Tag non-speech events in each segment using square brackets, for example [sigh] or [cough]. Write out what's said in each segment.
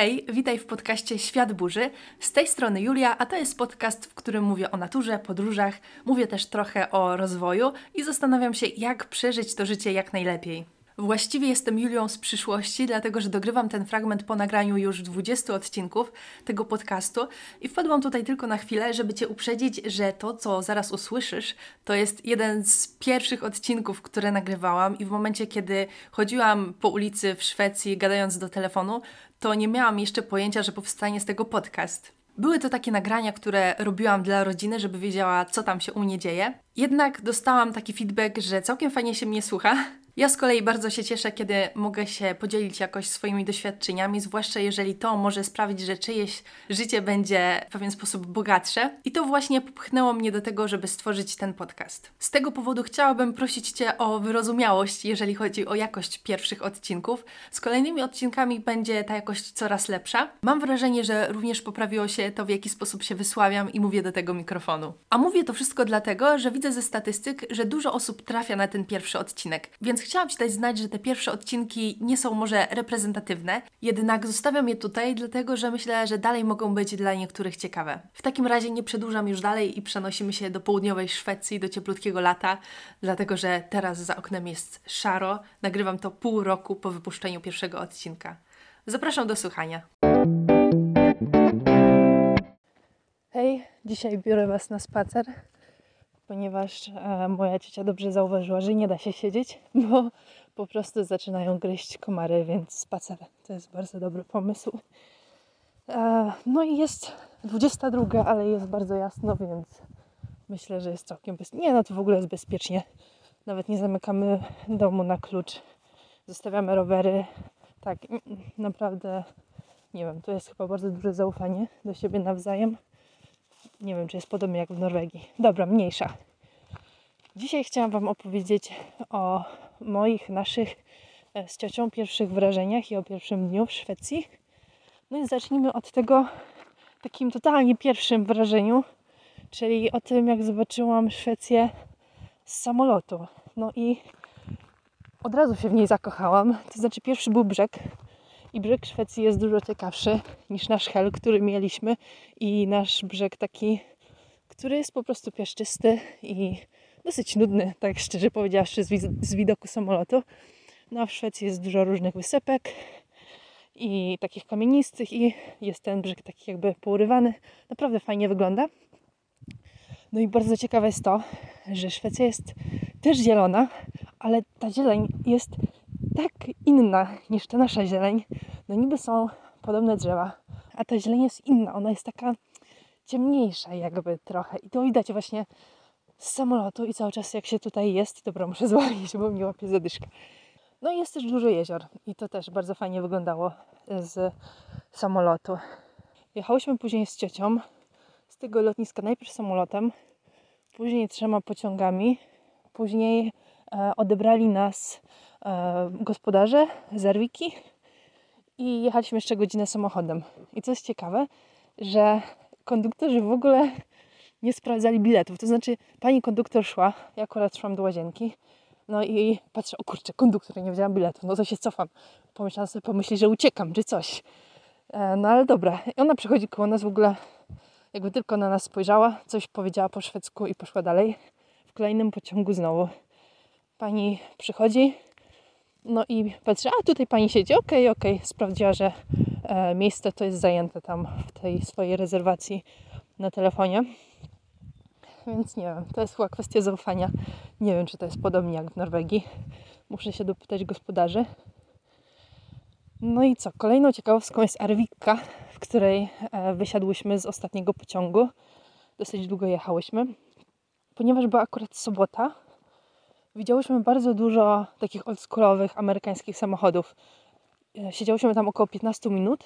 Hej, witaj w podcaście Świat Burzy. Z tej strony Julia, a to jest podcast, w którym mówię o naturze, podróżach, mówię też trochę o rozwoju i zastanawiam się, jak przeżyć to życie jak najlepiej. Właściwie jestem Julią z przyszłości, dlatego że dogrywam ten fragment po nagraniu już 20 odcinków tego podcastu i wpadłam tutaj tylko na chwilę, żeby Cię uprzedzić, że to, co zaraz usłyszysz, to jest jeden z pierwszych odcinków, które nagrywałam i w momencie, kiedy chodziłam po ulicy w Szwecji gadając do telefonu, to nie miałam jeszcze pojęcia, że powstanie z tego podcast. Były to takie nagrania, które robiłam dla rodziny, żeby wiedziała, co tam się u mnie dzieje. Jednak dostałam taki feedback, że całkiem fajnie się mnie słucha, ja z kolei bardzo się cieszę, kiedy mogę się podzielić jakoś swoimi doświadczeniami, zwłaszcza jeżeli to może sprawić, że czyjeś życie będzie w pewien sposób bogatsze. I to właśnie popchnęło mnie do tego, żeby stworzyć ten podcast. Z tego powodu chciałabym prosić Cię o wyrozumiałość, jeżeli chodzi o jakość pierwszych odcinków. Z kolejnymi odcinkami będzie ta jakość coraz lepsza. Mam wrażenie, że również poprawiło się to, w jaki sposób się wysławiam i mówię do tego mikrofonu. A mówię to wszystko dlatego, że widzę ze statystyk, że dużo osób trafia na ten pierwszy odcinek. Więc chciałam Ci dać znać, że te pierwsze odcinki nie są może reprezentatywne, jednak zostawiam je tutaj, dlatego że myślę, że dalej mogą być dla niektórych ciekawe. W takim razie nie przedłużam już dalej i przenosimy się do południowej Szwecji, do cieplutkiego lata, dlatego że teraz za oknem jest szaro. Nagrywam to pół roku po wypuszczeniu pierwszego odcinka. Zapraszam do słuchania. Hej, dzisiaj biorę Was na spacer ponieważ e, moja ciocia dobrze zauważyła, że nie da się siedzieć, [laughs] bo po prostu zaczynają gryźć komary, więc spacer to jest bardzo dobry pomysł. E, no i jest 22, ale jest bardzo jasno, więc myślę, że jest całkiem bezpiecznie. Nie, no to w ogóle jest bezpiecznie. Nawet nie zamykamy domu na klucz. Zostawiamy rowery. Tak, naprawdę nie wiem, to jest chyba bardzo duże zaufanie do siebie nawzajem. Nie wiem, czy jest podobnie jak w Norwegii. Dobra, mniejsza. Dzisiaj chciałam Wam opowiedzieć o moich, naszych e, z ciocią pierwszych wrażeniach i o pierwszym dniu w Szwecji. No i zacznijmy od tego takim totalnie pierwszym wrażeniu, czyli o tym, jak zobaczyłam Szwecję z samolotu. No i od razu się w niej zakochałam. To znaczy, pierwszy był brzeg, i brzeg Szwecji jest dużo ciekawszy niż nasz hel, który mieliśmy i nasz brzeg taki, który jest po prostu piaszczysty i dosyć nudny, tak szczerze powiedziawszy, z, z widoku samolotu. No a w Szwecji jest dużo różnych wysepek i takich kamienistych i jest ten brzeg taki jakby pourywany. Naprawdę fajnie wygląda. No i bardzo ciekawe jest to, że Szwecja jest też zielona, ale ta zieleń jest tak inna niż ta nasza zieleń. No niby są podobne drzewa, a ta zieleń jest inna. Ona jest taka ciemniejsza jakby trochę. I to widać właśnie z samolotu i cały czas jak się tutaj jest, dobra, muszę [laughs] zwolnić, bo mi łapie zadyszka. No i jest też dużo jezior i to też bardzo fajnie wyglądało z samolotu. Jechałyśmy później z ciocią z tego lotniska najpierw samolotem, później trzema pociągami, później e, odebrali nas gospodarze z Erwiki i jechaliśmy jeszcze godzinę samochodem. I co jest ciekawe, że konduktorzy w ogóle nie sprawdzali biletów. To znaczy, pani konduktor szła, ja akurat szłam do łazienki, no i patrzę, o kurczę, konduktor, nie wzięłam biletu, no to się cofam. Pomyślałam sobie, pomyśli, że uciekam, czy coś. E, no ale dobra, I ona przychodzi koło nas w ogóle, jakby tylko na nas spojrzała, coś powiedziała po szwedzku i poszła dalej. W kolejnym pociągu znowu. Pani przychodzi, no i patrzy, a tutaj pani siedzi, okej, okay, okej. Okay. Sprawdziła, że e, miejsce to jest zajęte tam w tej swojej rezerwacji na telefonie. Więc nie wiem, to jest chyba kwestia zaufania. Nie wiem, czy to jest podobnie jak w Norwegii. Muszę się dopytać gospodarzy. No i co? Kolejną ciekawostką jest Arwika, w której e, wysiadłyśmy z ostatniego pociągu. Dosyć długo jechałyśmy. Ponieważ była akurat sobota, widziałyśmy bardzo dużo takich oldschoolowych amerykańskich samochodów. E, siedziałyśmy tam około 15 minut,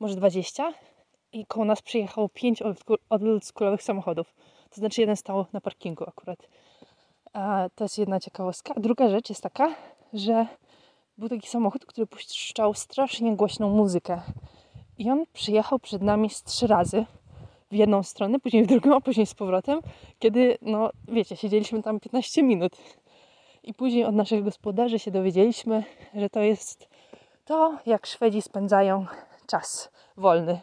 może 20 i koło nas przyjechało 5 oldschoolowych samochodów. To znaczy jeden stał na parkingu akurat. A to jest jedna ciekawostka. Druga rzecz jest taka, że był taki samochód, który puszczał strasznie głośną muzykę. I on przyjechał przed nami z trzy razy w jedną stronę, później w drugą, a później z powrotem, kiedy, no wiecie, siedzieliśmy tam 15 minut. I później od naszych gospodarzy się dowiedzieliśmy, że to jest to, jak Szwedzi spędzają czas wolny,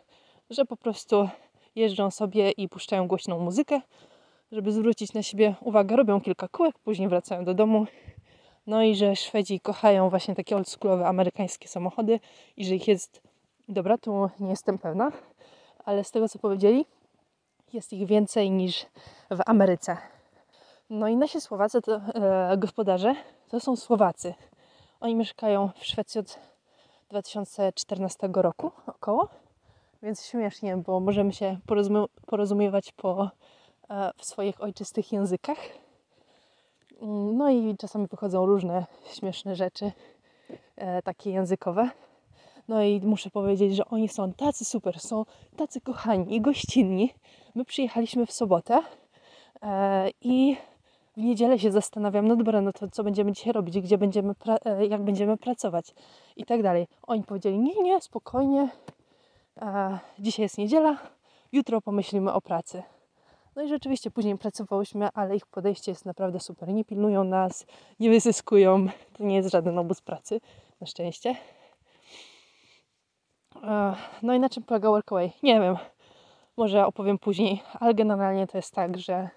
że po prostu jeżdżą sobie i puszczają głośną muzykę, żeby zwrócić na siebie uwagę, robią kilka kółek, później wracają do domu. No i że Szwedzi kochają właśnie takie oldschoolowe amerykańskie samochody i że ich jest, dobra, tu nie jestem pewna, ale z tego co powiedzieli, jest ich więcej niż w Ameryce. No i nasi Słowacy, to e, gospodarze, to są Słowacy. Oni mieszkają w Szwecji od 2014 roku około, więc śmiesznie, bo możemy się porozumie- porozumiewać po, e, w swoich ojczystych językach. No i czasami wychodzą różne śmieszne rzeczy, e, takie językowe. No i muszę powiedzieć, że oni są tacy super, są tacy kochani i gościnni. My przyjechaliśmy w sobotę e, i w niedzielę się zastanawiam, no dobra, no to co będziemy dzisiaj robić, gdzie będziemy, e, jak będziemy pracować i tak dalej. Oni powiedzieli, nie, nie, spokojnie, e, dzisiaj jest niedziela, jutro pomyślimy o pracy. No i rzeczywiście później pracowałyśmy, ale ich podejście jest naprawdę super. Nie pilnują nas, nie wyzyskują. To nie jest żaden obóz pracy, na szczęście. E, No i na czym polega Workaway? Nie wiem. Może opowiem później, ale generalnie to jest tak, że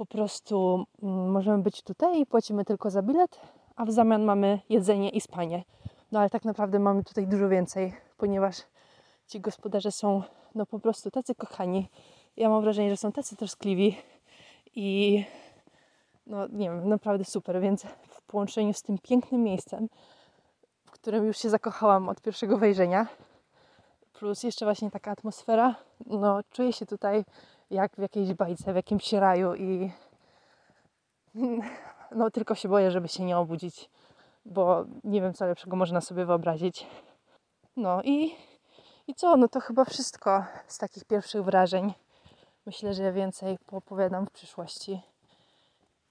po prostu mm, możemy być tutaj i płacimy tylko za bilet, a w zamian mamy jedzenie i spanie. No ale tak naprawdę mamy tutaj dużo więcej, ponieważ ci gospodarze są no po prostu tacy kochani. Ja mam wrażenie, że są tacy troskliwi i no nie wiem, naprawdę super, więc w połączeniu z tym pięknym miejscem, w którym już się zakochałam od pierwszego wejrzenia, plus jeszcze właśnie taka atmosfera, no czuję się tutaj jak w jakiejś bajce, w jakimś raju i [laughs] no tylko się boję, żeby się nie obudzić, bo nie wiem co lepszego można sobie wyobrazić. No i, i co, no to chyba wszystko z takich pierwszych wrażeń. Myślę, że więcej poopowiadam w przyszłości.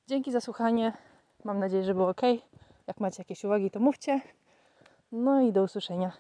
Dzięki za słuchanie. Mam nadzieję, że było ok. Jak macie jakieś uwagi, to mówcie. No i do usłyszenia.